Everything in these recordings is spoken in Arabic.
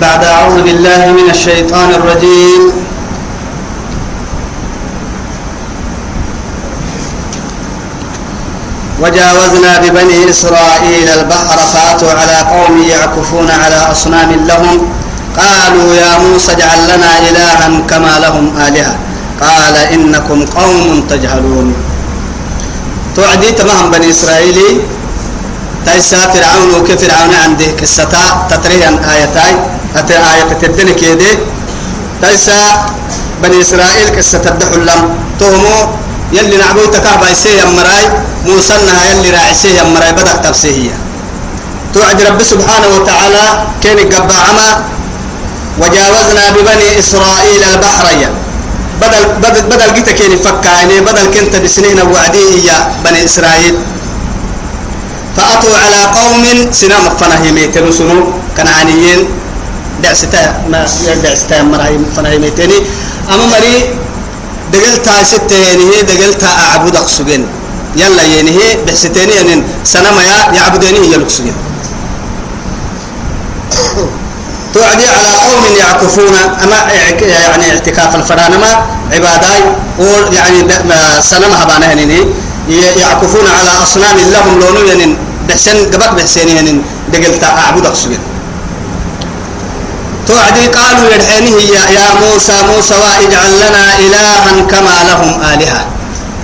بعد أعوذ بالله من الشيطان الرجيم. وجاوزنا ببني إسرائيل البحر فأتوا على قوم يعكفون على أصنام لهم. قالوا يا موسى اجعل لنا إلها كما لهم آلهة. قال إنكم قوم تجهلون. توعدي تمام بني إسرائيل تيسا فرعون وكيف فرعون عنده قصة تتريها آيتاي أتى آية تدني كيدي. تيسا بني إسرائيل قصة تدحو لهم تومو يلي نعبو تكعب يسيه مراي موسى نها يلي راعسيه مراي بدأ تفسيه توعد رب سبحانه وتعالى كان قبع عما وجاوزنا ببني إسرائيل البحرية. بدل بدل بدل جيت كيني فكا يعني بدل كنت بسنين وعديه يا بني إسرائيل. فأتوا على قوم سنام فنهيميتين سنو كنعانيين دعستا ما دعستا مرهيم فنهيميتين أما مري دقلتا ستين هي دقلتا أعبد أقصجين يلا هي بحستين يعني سنما يا يعبدينه يلقصجين توعدي على قوم يعكفون. أما يعني اعتكاف الفرانما عباداي. يعني سنما هبانا هنيني يعكفون على أصنام لهم يعني بحسن قبك بحسين يعني دقلتا أعبد أقصد توعدي قالوا يدحينه يا, يا موسى موسى واجعل لنا إلها كما لهم آلهة.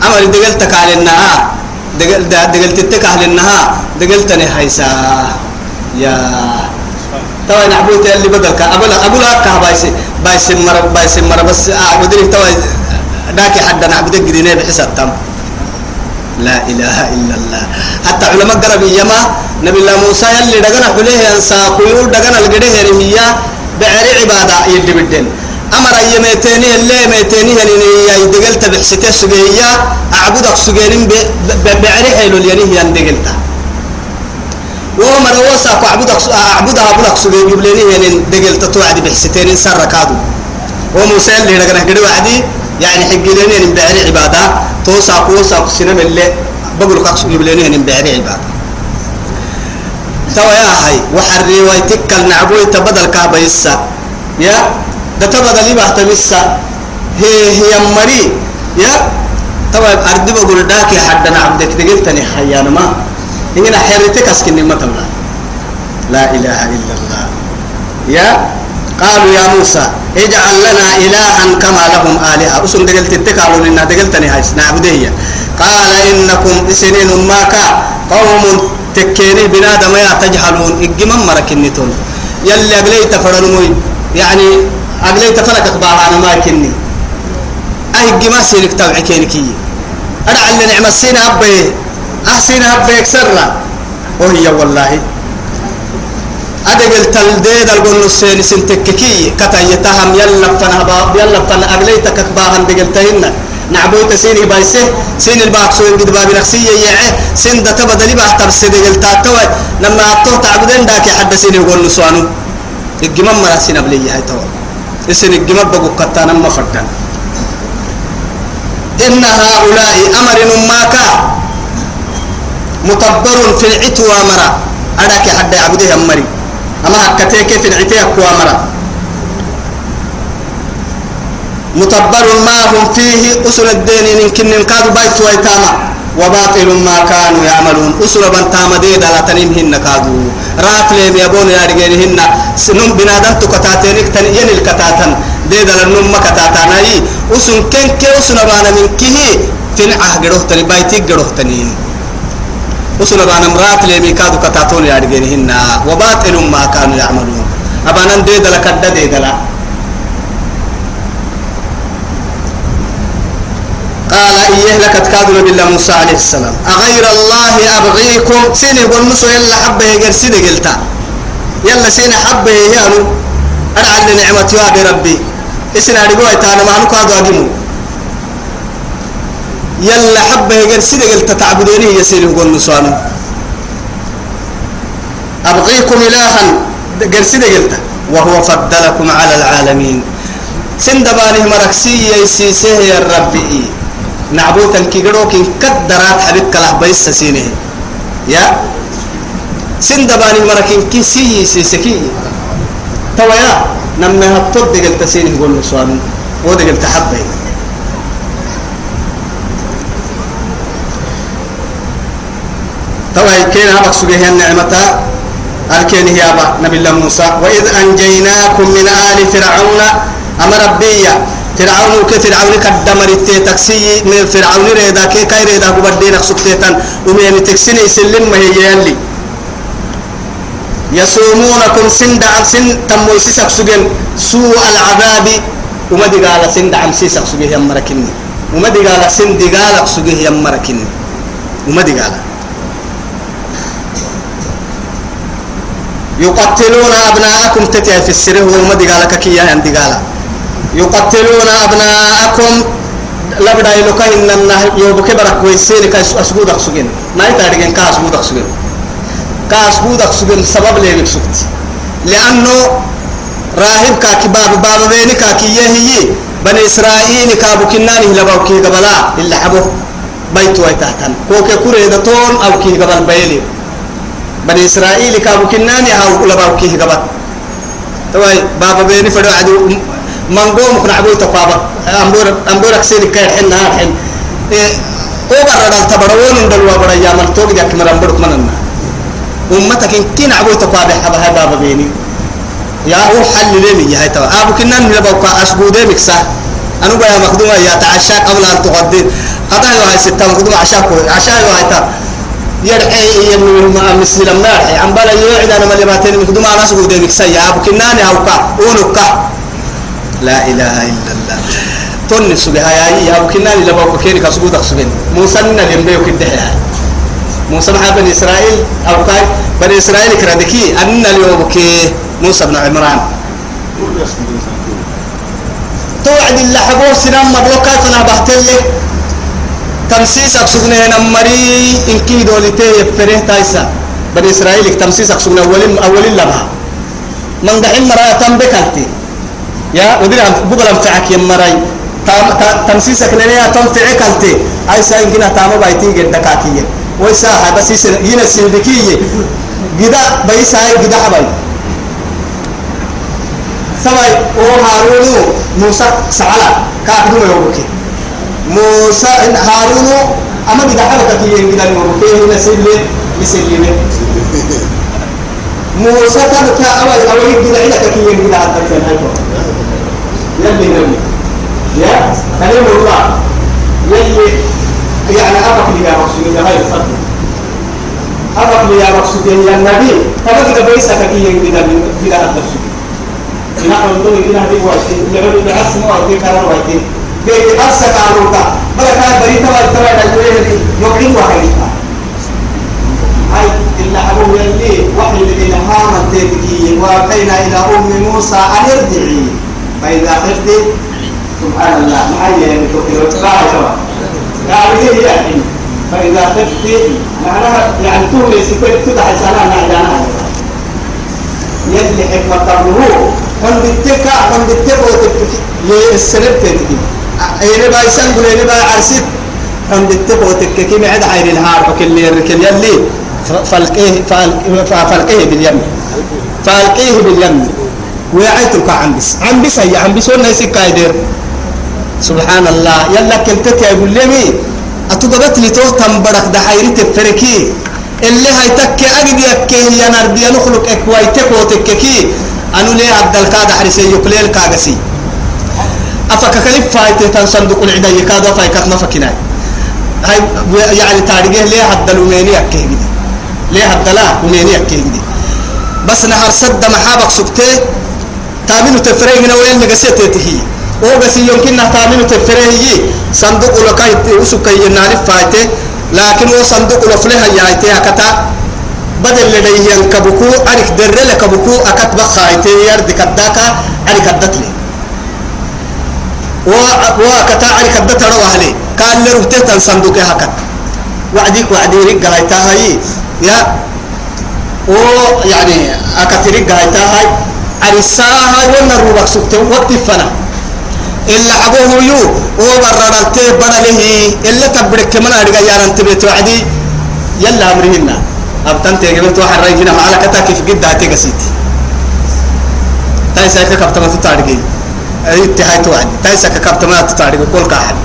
أمر دقلتك على النها دقلتك على النها دقلتني حيسا يا. توا نعبوت اللي بدلك أبلا أبلا كه بايس بايس مر بايس مر بس أعبدني توا داكي حد نعبدك جدينه بحساب تام. لا إله إلا الله. حتى علماء قرب يما نبي الله موسى يلي دغنا حليه انسا كيو دغنا الغده هرميا بعري عبادة يدي بدن أمر أيمتيني اللي ميتيني هنيني يدقلت بحسته سجيا أعبدك سجينين بعري حلو الينيه يندقلتها وهو من وسا أعبدك أعبدها بلك سجي جبليني هنين دقلت توعد بحستين سر كادو وموسى اللي دغنا كده وعدي يعني حقليني هنين بعري عبادة. توسا كوسا سنم اللي بقول قص جبليني هنين بعري عبادة توا يا هاي وحري ويتك النعبوي تبدل كعبة يسا. يا؟ ده تبدل يبقى تبسا هي هي مري. يا؟ توا أرد بقول داكي حد نعبدك دقلتني حيانا ما. هنا حرتك أسكن ما تملا لا إله إلا الله. يا؟ قالوا يا موسى اجعل لنا إلها كما لهم آلهة. أسن دقلت التكالون إنها دقلتني هاي نعبدية قال إنكم سنين ماك قوم تكيني بنادم يا تجهلون. إجمم مركنتون يلي أقليت فرنموي يعني أقليت فلك أخبارنا ما كني. أي جما سينك تبع كينكي أدعى اللي نعم السين أبي. أحسن أبيك سرا وهي والله أدقل تلديد القول السين سنتككي كتا يتهم يلا فنا يلا فنا أغليتك باهن دقل تهن. نعبوت سيني بايسه. سين الباق سوين قد باب نفسية يعه سين دا تبدل باه ترسي دقل تاتوي لما أطوه تعبدين داكي حد سيني يقول نسوانو الجمم مرا سين أبلي هاي توا السين الجمم بقو كتانا مفردان إن هؤلاء أمر ماكا متبر في العتوى مرا. أراك حد يعبده مري أما هكتيك في العتوى كوا مرا متبر ما هم فيه أسر الدين إن كن كادوا بيت ويتاما وباطل ما كانوا يعملون. أسر بنتام دي دلا تنمهن كادوا رات لهم يبون يا رجالهن سنم بنادم تكتاتينك تن ين الكتاتن. دي دلا نم كتاتان أي أسن كن كي أسن بانا من كه فين عهد تني بيتي جروه تني أسن بانا مرات لهم كادوا كتاتون يا رجالهن وباطل ما كانوا يعملون. أبانا دي دلا كدا دي دلا قال إيه لك تكادوا بالله موسى عليه السلام. أغير الله أبغيكم؟ سين يقول موسى يلا حبه يقرسي قلتا. يلا سين حبه يهانو. أنا على نعمة يا ربي. إسنا رجوع تانا ما نكادوا أجمو يلا حبه يقرسي قلتا تعبدوني يسير يقول موسى أبغيكم إلها. قرسي قلتا وهو فضلكم على العالمين. سندبانه مركسي يسيسه يا ربي. نعبوتا كي قروك كدرات حبيب كله بيس سينه. يا؟ سندباني مركين كي سي سي سكي. تويا نما هتود دقل تسين يقول نسوان ودقل تحبي توي كين هبك سجيه النعمة الكين هي أبا نبي الله موسى. وإذ أنجيناكم من آل فرعون أمر ربيا فرعون كفرعون كدمر التكسي من فرعون ريدا كي كاي ريدا كبدين سكتيتان ومن تكسيني يسلم ما هي يلي. يصومونكم سند عم سن تمو سيسك سجن سوء العذاب وما دي قال سند عم سيسك سجن يا مركني وما دي قال سند قال سجن يا مركني وما دي قال يقتلون أبناءكم تتي في السره وما دي قال كي يا دي قال يقتلون أبناءكم لبدا يلوكا إننا يوبك برك ويسير كاس أسجود أسجن ما يتارجن كاس أسجود أسجن كاس أسجود أسجن سبب ليه بسكت لأنه راهب كاكي باب باب بيني كاكي يهي بني إسرائيل كابو كناني لباوكي قبلا إلا حبو. بيت ويتهتن كوكي كوري دتون أو كي قبل بيلي. بني إسرائيل كابو كناني أو لباوكي قبل. توي بابا بيني فدو عدو من قوم كنا عبوي تقابا أمبور أمبور أكسير كير حين نهار حين. أوبر ردال تبرون إن دلوا برا يا من توق جاك مرام برك مننا أمتك إن كين عبوي تقابا حبا هاي بابا بيني. يا هو حل لي يا هاي توا أبو كنا نلبا أسبودة مكسا أنا بيا مخدومة يا تعشى قبل أن تقدم هذا هو هاي ستة مخدومة عشاء عشاء هو هاي تا. يرحي يم مسلم ما يرحي. عم بلا يوعد أنا ملي باتين مخدومة أنا أسبودة مكسا يا أبو كنا نهاوكا أونكا لا إله إلا الله. تون سبها يا أبو كنا اللي بقول كيني كسبوت أخسبين موسى لنا اللي بيو كده موسى مع بني إسرائيل. أو كاي. بني إسرائيل كردكي. أن اليوم كي. موسى بن عمران. توعد الله حبوب سنام مبلوكا فنا بحتلي تمسيس أقصدنا هنا مري إن كي دولتي يفره تايسا بني إسرائيل تمسيس أقصدنا أولين أولين لبها من دحين مرأة تنبكالتي يا ودي بقول أمتعك يا مراي تمسيسك لنا تنفعك أنت أي ساين كنا تامو بايتي قد دكاكية ويسا هاي بس ينا سيدكية جدا بيسا هاي جدا حباي سواي أو هارون موسى سعلا كاكدو يوبكي موسى هارون أما كي جدا يوبكي هنا سيدلي يسلمي موسى تبكى أول أول جدا إلى كي جدا حبكة هاي يلي نبي يا كلمة الله يلي يعني أبقى لي يا رسول الله هاي الفضل أبقى لي يا رسول الله يا النبي تبقى بيسا كي ينبدا بلا أدرس نحن نقول واشي يقول إلى أسمى وكي كان وكي بيت أسك عروقا بلا كان بريتا والتوى الجوية يقعد وحيدا؟ هاي إلا أبو يلي وحي الإلهام التيتكي وأتينا إلى أم موسى أن ارجعي. فإذا خفت سبحان الله محيي يعني قال هي يعني؟ فإذا خفت معناها يعني تولي سكت تدعي سنة نعجانا يلي حكمة قبله كن بتكا كن بتكا وتكا السنب تتكي أين بايسان قل أين باي عرسيت. كن بتكا وتكا معد عين الهار وكل يركل يلي. فالقيه فالقيه باليم. فالقيه باليم. ويعيتك عن بس عن بس هي عن بس ولا يسك كايدر سبحان الله يلا كنت يقول لي مي. أتقبت لي تو تنبرك ده حيري تفركي. اللي هاي تك أجد يكيه يا نربي نخلق إكوايتك وتككي أنو ليه عبد الكاد حرسي يقليل كاغسي أفك كلف فايت تنصندق العدا يكاد فايكت ما فكنا هاي يعني تاريخه ليه عبد الأميني أكيه ليه عبد الله أميني أكيه بس نهار سد محابك سكتي تامين تفريه هنا وين نقسيت هي أو بس يمكن تامين تفريه هي صندوق لكاي وسكاي نعرف فايتة لكن هو صندوق لفلها يايتة كتا بدل لديه ينكبكو أريك در لكبكو أكت بخايتة يرد كداكا أريك الدتلي وكتا أريك الدت رواه لي قال لي صندوق هكذا وعديك وعدي هاي يا و يعني أكثر جايتا هاي عرساها ولا روبك سكت وقت فنا إلا أبوه يو وبرر التي بنا له إلا تبرك من أرجع يا أنت بتوعدي يلا أمرهن اتهاي توعد تايسا ككبت ما تتارجي كل كاحد.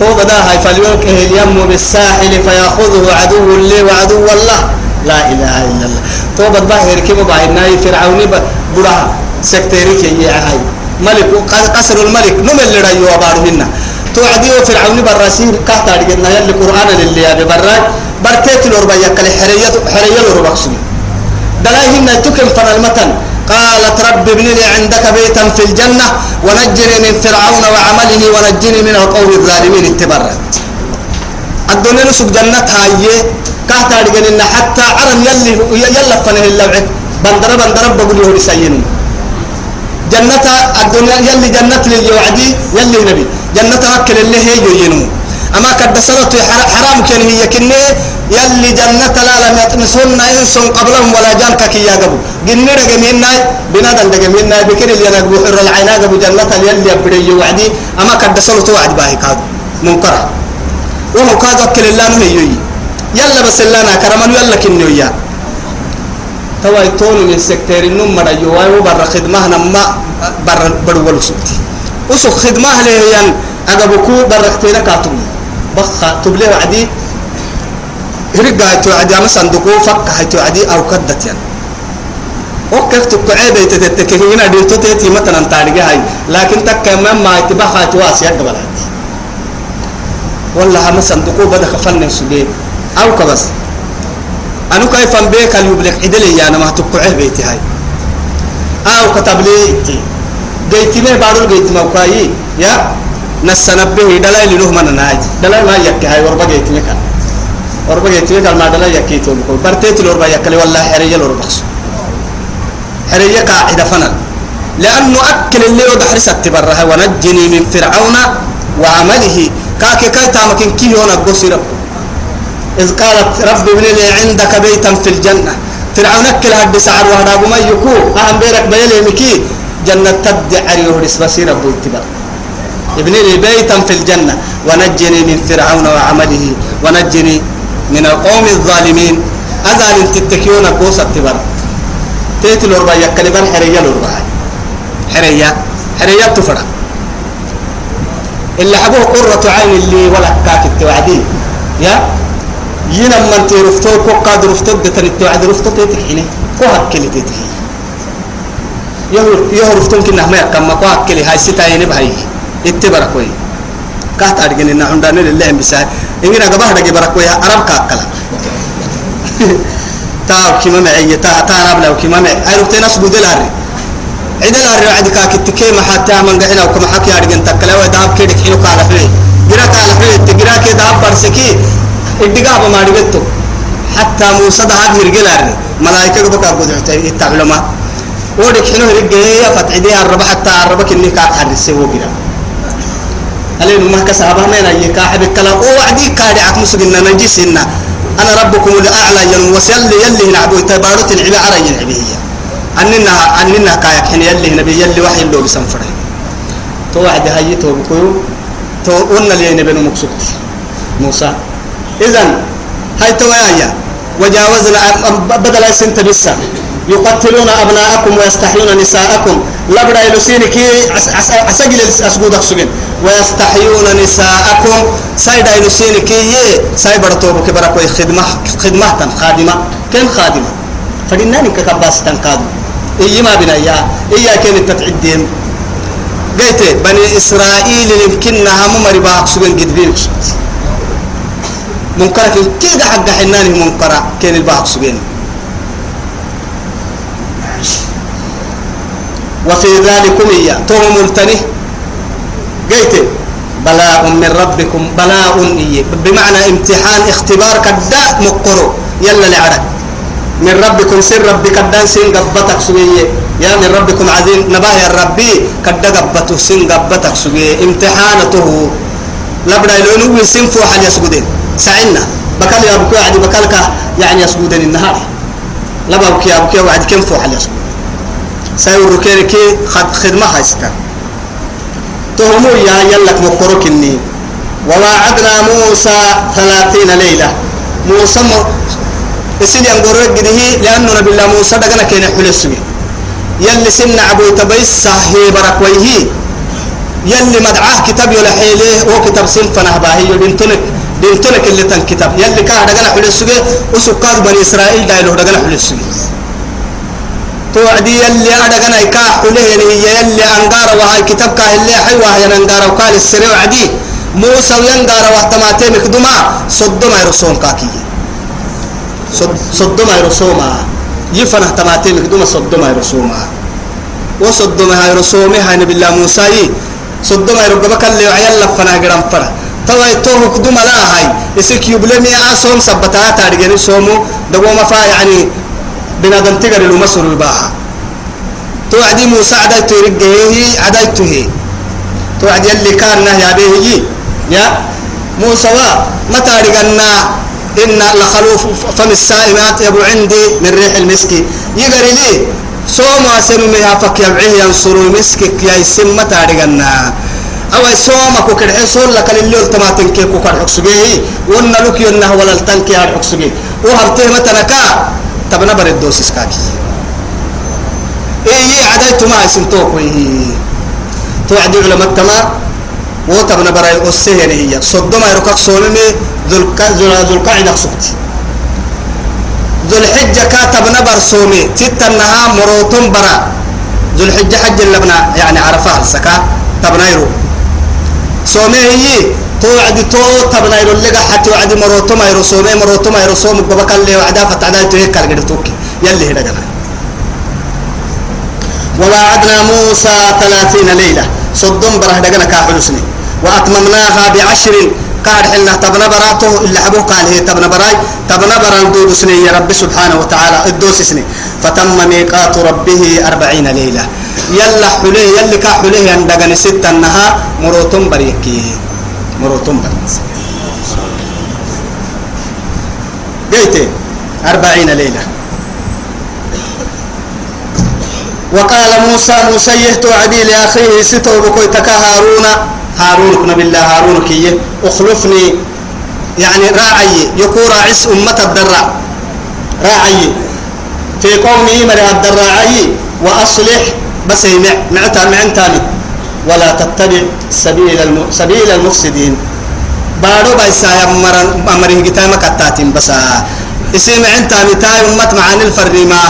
فوق ده هاي فليلقه اليم بالساحل فيأخذه عدو لي وعدو الله. لا إله إلا الله. توبة باهر كم باهر فرعون برها سكتيري كي هاي. ملك قصر الملك. نمل لرأيو وبارهن توعدي فرعون براسيل كهتا رجلنا يلي قرآن للي أبي براد برتيت الأربع يكل حرية الأربع سنين دلاهن تكن فن المتن قالت رب ابن لي عندك بيتا في الجنة ونجني من فرعون وعمله ونجني من القوم الظالمين اتبرت. الدنيا نسك جنة هاي. كهتا رجلنا حتى عرم يلي يلا فنه اللوعد بندر بندر بقول له رسايين جنة الدنيا يلي جنة لليوعدي يلي نبي. جنة أكل اللي هي ينمو أما قد سنة حرام كان هي كنه يلي جنة لا لم يطمسهن إنس قبلهم ولا جان كي يقبو. جنة رجمينا بنادم رجمينا بكر اللي نقبو حر العين قبو جنة يلي يبدي يوعدي. أما قد سنة وعد باهي كادو منكر وهو كادو أكل الله هي يلا بس لنا كرمان يلا كنه يا توا يتون من سكتير النوم مرا يواي وبر خدمة نما بر برول سكتي وسو خدمة له ين أجابكو بر اختينا كاتم بخا تبلي وعدي. هرجع توعدي أما صندوقه فك توعدي أو كدت ين وكيف تقعد تتكهين ديرتو تيتي مثلا تارجع هاي لكن تكمل ما يتبخا تواسي قبلات والله هم صندوقه بدأ خفن سبيه أو كبس أنا كيف بيك اليوبلك عدلي يا أنا ما تقعه بيتي هاي أو كتب لي جيتي ما بارو جيتي ما كاي يا نسنبه دلائل له من ناج دلائل ما يك هاي وربا جيتي مكان وربا جيتي مكان ما دلائل يكيتو بقول برتيت الوربا يكلي والله حرية الوربا حرية قاعدة فنن. لأنه أكل اللي ودحر ستبرها ونجني من فرعون وعمله. كاكي كاي تامكين كي هنا قصي ربه إذ قالت رب ابن لي عندك بيتا في الجنة. فرعون أكل هاد سعر وهذا ما يكو. أهم بيرك بيلي مكي. جنة تبدع عريه بصير رب اتبار ابن لي بيتا في الجنة. ونجني من فرعون وعمله. ونجني من القوم الظالمين. أذان تتكيون قوس اتبار تيت الأربع يكلبان حرية الأربع حرية حرية تفرع اللي حبوه قرة عين اللي ولا كاك التوعدين يا؟ ينا من ترفتو كو قاد رفتو دتر التوعد رفتو تتحيني. كو هكلي تتحي يهو يهو رفتو كنا ما كما كو هكلي هاي ستا يني بهاي. اتبرا كوي كات ارجن إن عندنا لله بسا. اننا غبا دغ برا كوي عرب كاكلا. تاو كيما معي تا تا رب لو كيما معي أي رفتنا سبود الاري عيد الاري عيد كاك تكي ما حتى من غينا وكما حكي ارجن تكلا وداب كيدك حينو كالا فيه. جرا كالا فيه. تجرا كي داب برسكي إدقابة ما رجعتو حتى موسى ده رجال ملائكة بقى قدرت يتعلم ما ودك حنو رجع فتح دي الرب حتى الرب كني كا حرس هلين ما كسبها من أي كاحب الكلام. أو وعدي كاري عكم سجنا نجيس إن أنا ربكم الأعلى ين وسيل يلي نعبو تبارة العبا على العبا هي. أننا أننا كايك حين يلي نبي يلي وحي اللي بسنفره تو وعد هاي تو بكيو تو قلنا لي نبي مقصود موسى. إذن هاي توايا وجاوزنا بدل سنت بسا يقتلون أبناءكم ويستحيون نساءكم. لبدا يلسين كي أسجل أسجود أسجل ويستحيون نساءكم. سايدا يلسين كي سايبر توبو كبرك خدمة خدمة خادمة. كم خادمة. فلناني ككباس تنقادو إيه ما بنا إياه إياه كان التتعدين قلت بني إسرائيل يمكنها ممر باق سجن قد بيكسو منكرة كيدا حق حناني منكرة كين الباق وفي ذلك إيا توم ملتني قيت بلاء من ربكم بلاء إيه بمعنى امتحان اختبار كدا مقرو. يلا لعرك من ربكم سر ربك كدا سين قبتك سوية. يا من ربكم عزيز نباه يا كدا قبته سين قبتك سوية. امتحانته. لبدا يلونو سين فوح يسجدين سعنا بكال يا بكو عادي بكالك يعني يسجدن النهار. لا بكي يا بكي وعد كم فوح يسجد سيور كيركي خد خدمة هايستا. تهمو يا يلك مقرك إني وواعدنا موسى ثلاثين ليلة. موسى م... اسيدي أنقرق قده لأنه نبي الله موسى دقنا كين حل السوي. يلي سن عبو تبيس صحي برك ويهي يلي مدعاه كتاب يلحيله هو كتاب سن فنهباهي يدنتنك دنتنك اللي تن كتاب. يلي كان دغنا حل السجي وسكاد بني إسرائيل دايلو دغنا حل السجي توعدي يلي أدغنا يكا حله يعني يلي أنقار وهاي كتاب كاه اللي حيوه ين أنقار وقال السريع وعدي موسى وينقار واحتماتي مكدما صدما يرسوم كاكي. صدما يرسوما. يفنه تماتي مكدما صدما يرسوما. وصدما يرسومي هاي نبي الله موسى. صدما يرقبك اللي وعيال لفنا قرام فرح توا يتوه كدوم لا هاي. يسك يبلمي أصوم سبتها تارجعني صومو دوما فا يعني بنادم تقر المسر الباحة توعدي موسى عدايته يرقه عدايته توعد يلي كان يا به يا موسى متى رقنا إن لخلوف فم السائمات يبو عندي من ريح المسك يقري لي سوما سنمها فك يبعيه ينصروا مسكك يا يسم متى رقنا أو سوما كوكر حصول لك اللي التماتن كي كوكر حكسجيه ونا لك ينه ولا التنكي حكسجيه وهرته متنكا تبنا برد دوسس كاكي. إيه عدايت ما يسنتوك ويه توعدي علماء تما وتبنا برأي أسيه هي. صدما يركك صومي ذو القعدة سكت ذو الحجة كاتبنا برسومي تتنها مروتم برا. ذو الحجة حج اللبنا يعني عرفها السكا تبنا يرو صومي هي توعد تو تبنا يرو لقى حتى وعد مروتم يرو صومي مروتم يرو صوم ببك اللي وعدا فتعدا تهيك كارجدتوك يلي هنا جنا وواعدنا موسى ثلاثين ليلة. صدم بره دقنا كاحلسني وأتممناها بعشر. قال حنا تبنا براته إلا حبوه قال هي تبنا براي. تبنا بران دود سني يا رب سبحانه وتعالى الدوس سني فتم ميقات ربه أربعين ليلة. يلا حليه يلي كا حليه عندنا ستة نها مروتم بريكي. مروتم بريكي. قيتي أربعين ليلة. وقال موسى موسى يهتو عدي لأخيه ستو بكويتك هارون. هارون كنا بالله هارون كي أخلفني. يعني راعي يكون راعس أمة الدراع راعي. في قومي مري الدراعي وأصلح. بس مع معتا معنتاني ولا تتبع سبيل الم... سبيل المفسدين. بارو بايسا يمرن أمره قتامة كتاتين بس. اسم عنتاني تاي أمة معاني الفريمة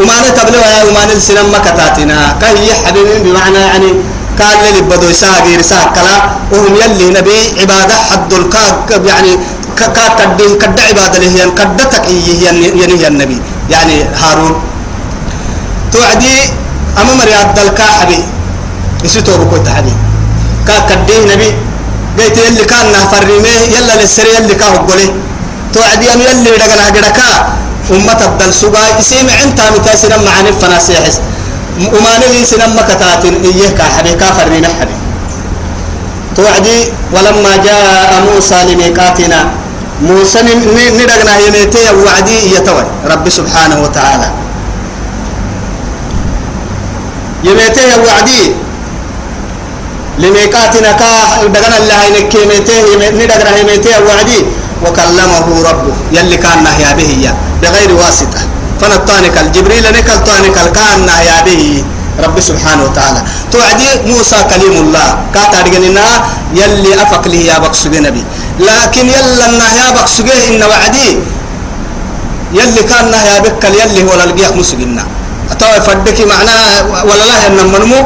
وما نتبلغ يا وما نلسنا مكتاتنا كهي حبيبين بمعنى يعني قال لي بدو يساقي رساق كلا. وهم يلي نبي عبادة حد الكاك يعني كا كدين كد عبادة له ين كدتك إيه يعني النبي. يعني هارون. توعدي أما مرياد دلكا حبي يسيتو بكو تحبي كا كديه نبي قيت يلي كان نهفرميه يلا للسري يلي كاهو قولي توعدي أم يلي دقنا قدكا أمة الدل سبا يسيم عنتا متاسنا معاني الفناسيحس وما نلي سنما كتاتين إيه كحبي كافر من حبي. توعدي ولما جاء موسى لميقاتنا موسى ندقنا يميتي وعدي يتوي رب سبحانه وتعالى. يميتي وعدي. لميقاتنا كا دقنا الله ينك يميتي ندقنا يميتي وعدي. وكلمه ربه يلي كان نهيا به بغير واسطة. فنطانك الجبريل نكل طانك كان يا به. رب سبحانه وتعالى. توعدي موسى كليم الله. كاتا رجلنا يلي أفق له يا بقسوجي نبي. لكن يلا يا بقسوجي إن وعدي. يلي كان يا بكل يلي ولا لقيك مسجنا أتوا فدك معناه ولا لا إن منمو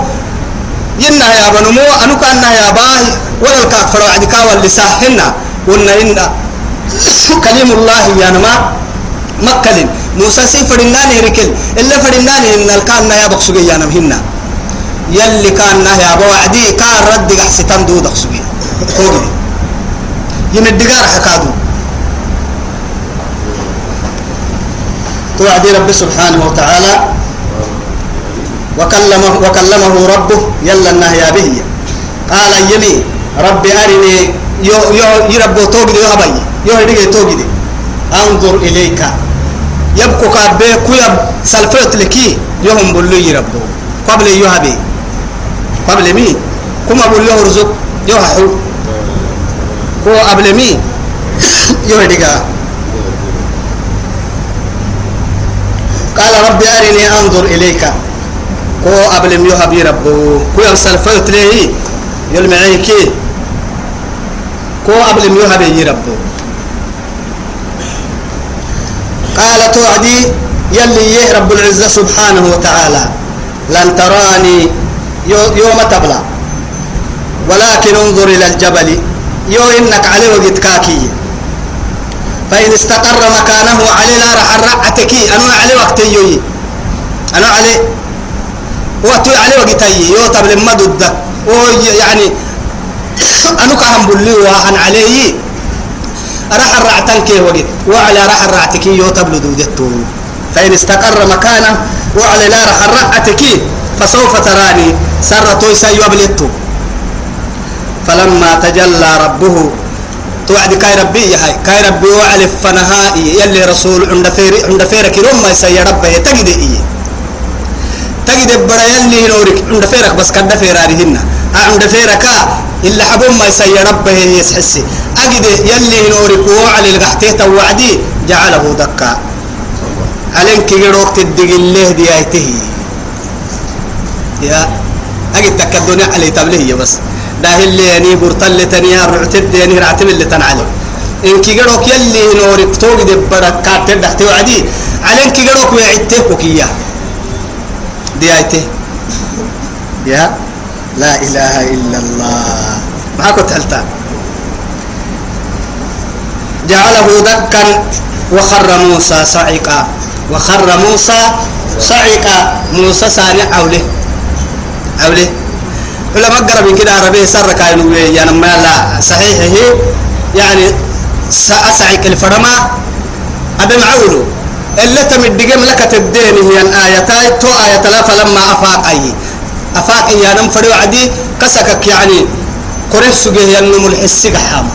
ينا يا بنمو أنو كان يا باه ولا الكافر وعدي كاول لساهنا وإن إن كليم الله يا نما مكلين موسى سي فرنان ركل إلا فرنان إن الكان يا بقسوجي يا نمهنا يلي كان يا بوعدي. كان رد حسيتان دو توجي يندقار حكادو. توعدي رب سبحانه وتعالى وكلمه وكلمه ربه يلا النهي به. قال يمي ربي أرني يو يو يربو توجي يو هبي يو هدي توجي أنظر إليك. يبقى كابي كويب سلفت لكي يهم بلو يربو قبل يهبي قبل مين كما بلو رزق يهحو كو قبل مين يهديك قال ربي أرني أنظر إليك. كو أبلم يهبي ربو. كو يرسل فيت ليه يلمعيكي كو أبلم يهبي ربو. قال توعدي يلي رب العزة سبحانه وتعالى. لن تراني يوم تبلى. ولكن انظر إلى الجبل. يو إنك عليه وقت كاكي فإن استقر مكانه علي لا رح الرعتك أنا علي وقت يوي. أنا علي وقت علي وقت يو تبل ما ضد. يعني أنا كهم بلي وأن عليه راح الرعتن كي وقت. وعلى راح الرعتك يو تبل دودته فإن استقر مكانه وعلى لا راح الرعتك فسوف تراني. سرتو سيوبلتو فلما تجلى ربه توعد كاي ربي يا هاي. كاي ربي وعلف فنهائي. يلي رسول عند فير عند فيرك لما يسي ربه تجد إيه. تجد برا يلي نورك عند فيرك بس كده فيرارهن عند فيرك إلا حبون ما يسي ربه يسحسي. أجد يلي نورك وعلى القحته توعدي جعله دكا. عليك كي تدق الله ديايته يا. أجد تكدوني علي تبليه بس. ده اللي يعني برتل تنيا رعتد يعني رعتب اللي تنعلم. إن كي يلي نورك توق دي بركات تدح توعدي على إن كي جروك ويعتك وكيا. دي آيته يا لا إله إلا الله. ما كنت حلتا جعله دكا وخر موسى صعقا. وخر موسى صعقا. موسى سانع أوله أوله علماء قرب من كده عربية سر كاينو يعني ما لا. صحيح هي يعني سأسعك الفرما. أبي معولو اللي تمدقم لك تدين هي الآية تو آية لا فلما أفاق أي. أفاق أي أنا فريو عدي كسكك يعني قريش سجيه النمو الحسي حام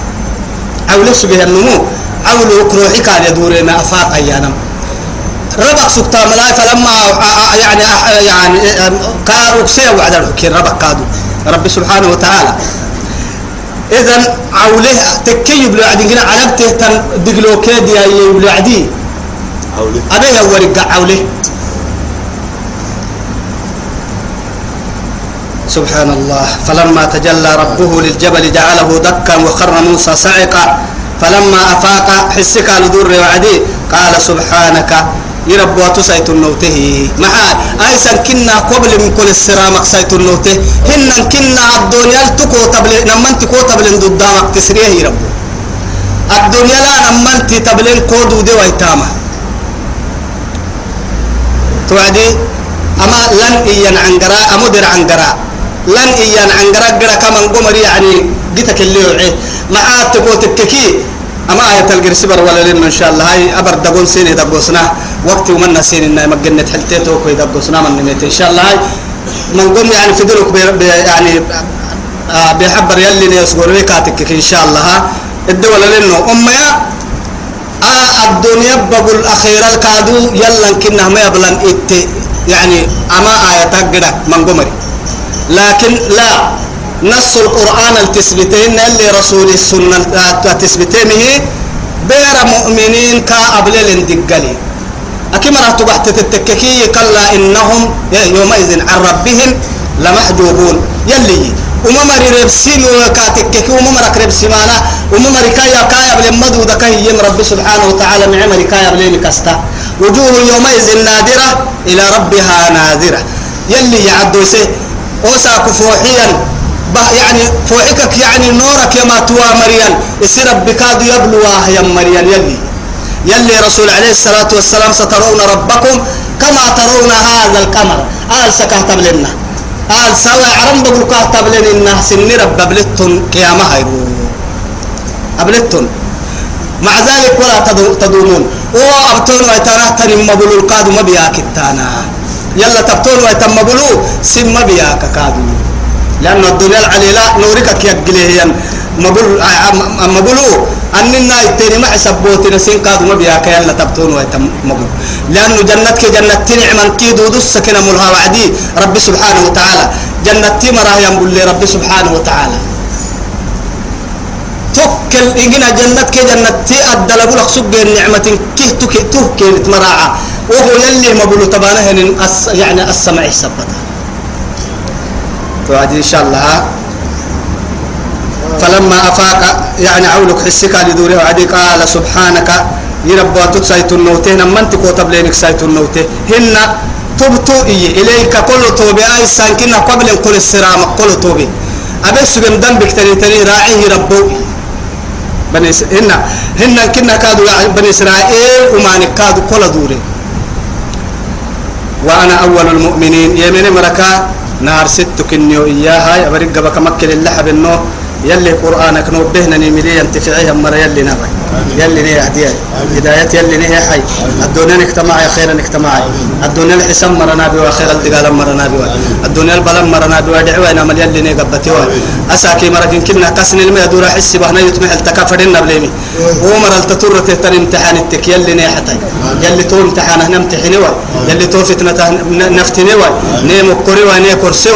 أولو سجيه النمو. أولو كروحي كان يدور ما أفاق أي أنا ربك سكتا ملاي فلما يعني يعني كارو سيا وعد الحكي ربك كادو. رب سبحانه وتعالى. إذا عوله تكي يبلو عدين كنا علبته تن دقلو كيد يا أبيه ورقع عوله سبحان الله. فلما تجلى ربه للجبل جعله دكا وخر موسى صعقا. فلما أفاق حسك لدور وعدي قال سبحانك. يرب واتسيت النوته. مع أيسا كنا قبل من كل السرامك سيت النوته. هن كنا الدنيا تكو تبل نمن تكو تبل ضدامك تسريه يرب الدنيا لا نمن تبل كودو دي ويتامه. توعدي؟ أما لن إيان عنقرا أمدر عنقرا. لن إيان عنقرا قرا كمان قمر يعني قتك اللي وعي معاه تكو تككي. أما آية القرسبر ولا لنا إن شاء الله. هاي أبر دقون سيني دقوسنا. وقت ومنا سين إن مجنة حلتين توكو دقوسنا من نميت إن شاء الله هاي من قم يعني في دلوك بي يعني آه بيحبر يلي نيسقور ويكاتك إن شاء الله. ها الدولة لنا أمي آه الدنيا بقول أخيرا الكادو يلا كنا ما يبلن إت. يعني أما آية تقدر من قمري. لكن لا نص القرآن التثبتين اللي رسول السنة التثبتين بير مؤمنين كأبل الدقلي أكيد راح تبعت تتككي كلا إنهم يومئذ عن ربهم لمحجوبون. يلي وما مري ربسين وكاتككي وما مرك ربسمانا وما مري كايا كايا بل مدو دكاي يم رب سبحانه وتعالى مع مري كايا بل كستا وجوه يومئذ نادرة إلى ربها ناذرة يلي يعدو سي أوسا كفوحيا يعني فوحكك يعني نورك يا توا مريان يصير بكاد يبلوها يا مريان يلي يلي رسول عليه الصلاة والسلام سترون ربكم كما ترون هذا القمر آل سكهتب لنا آل سوى عرم بقول كهتب لنا سن رب قيامة هيرو مع ذلك ولا تدومون. وأبتون ويتنا تنم مبلو القادو مبياك التانا يلا تبتون ويتم مبلو سم مبياك كادو لأن الدنيا العليلة نورك كيقليه مبلو مبلو أننا يتني ما حسبوتنا سين قادو ما بيها كيان لتبتون ويتم مبلو لأنه جنتك جنة نعما كي دودو السكنة ملها وعدي ربي سبحانه وتعالى. جنة مراه ينبل لي ربي سبحانه وتعالى. توكل إجنا جنة كي جنة تي أدل بلغ سب النعمة كي تك توكل مراعى وهو يلي مبلو تبانه يعني السمع سبتها توعد إن شاء الله. فلما أفاق يعني عولك حسك لدوره وعدي قال سبحانك يربى تسايت النوته نمن تكو تبلينك سايت النوته هن إيه إليك كل توبة أي سانكنا قبل كل السرام كل توبة. أبي سجن دم بكتري تري راعيه ربو بني هن هن كنا كادوا بني إسرائيل وما نكادوا كل دوري. وأنا أول المؤمنين. يمين مركا نار ست كنيو إياها يبرق بك مكة للحب النو يلي قرآنك نوبهنا نملي ينتفعيها مرة يلي نبي يلي نيه هديه هداية يلي نيه حي. الدنيا نجتمع يا خير نجتمع الدنيا الحسام مرنا بي وخير الدقال مرنا بي الدنيا البلم مرنا بي ودعوة نمل يلي نيه قبتي أساكي مرة كنا كسن الماء دورا حسي بهنا يتمح التكافرين نبليمي ومر التطور تهتن امتحان التك. يلي نيه حتى. يلي تو امتحان هنا امتحني يلي تو فتنة نفتني نيم كوري ونيه كرسي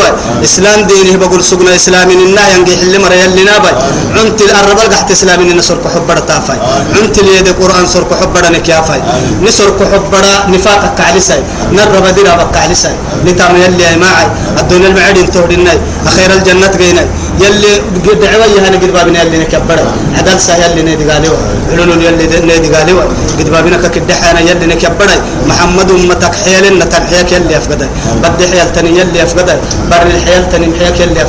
إسلام دينه بقول سجنا إسلامي النا ينجي حل مرة يلي نابي. عنت الأربع قحت إسلامي نسر كحب تافاي عنت لي يد القرآن سر كحب نكيافاي نسر كحب نفاق كعلساي. نرب دينا بكعلساي نتام يلي معي الدنيا المعدين تهدينا أخير الجنة جينا يلي دعوة يهنا قد بابنا يلي نكبر عدل سه يلي نيدي قالوا. علون يلي نيدي قالوا. قد بابنا ككد حنا يلي نكبر محمد أمتك حيل نتن حيك يلي أفقده بدي حيل تاني يلي أفقده بر الحيل تاني حيك يلي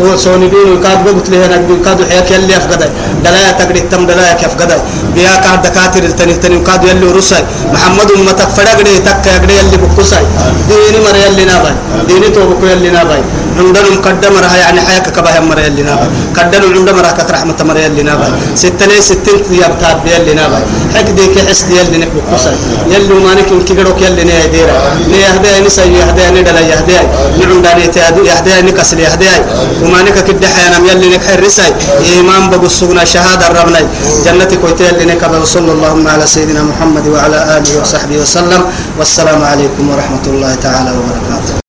أفقده وسوني بينو كاد بقول له أنا كاد حياك يلي أفقده. دلايا تقدر تم دلايا كيف قده بيا كاد دكاتر التاني تاني كاد يلي رساي محمد أمتك فرقني تك يقدر يلي بقصاي ديني مر يلي ناباي. ديني تو بقول يلي ناباي. عندنا مقدم رها يعني حياك كباه مر يلي ناباي قدنا عندنا رها كتر رحمة مر يلي ناباي ستة ستين يا بتاب يلي ناباي حك ديك حس يلي نك بقصاي يلي ما نك إنك قدرك يلي نيا ديرا. نيا هدايا نسا يهدايا ندلا يهدايا نعندنا يتهدي يهدايا نكسل يهدايا وما نك كده حيانا يلي نك حرساي إيمان بقصونا شهادة ربنا جنتي كويت يلي نك صلى الله على سيدنا محمد وعلى آله وصحبه وسلم. والسلام عليكم ورحمة الله تعالى وبركاته.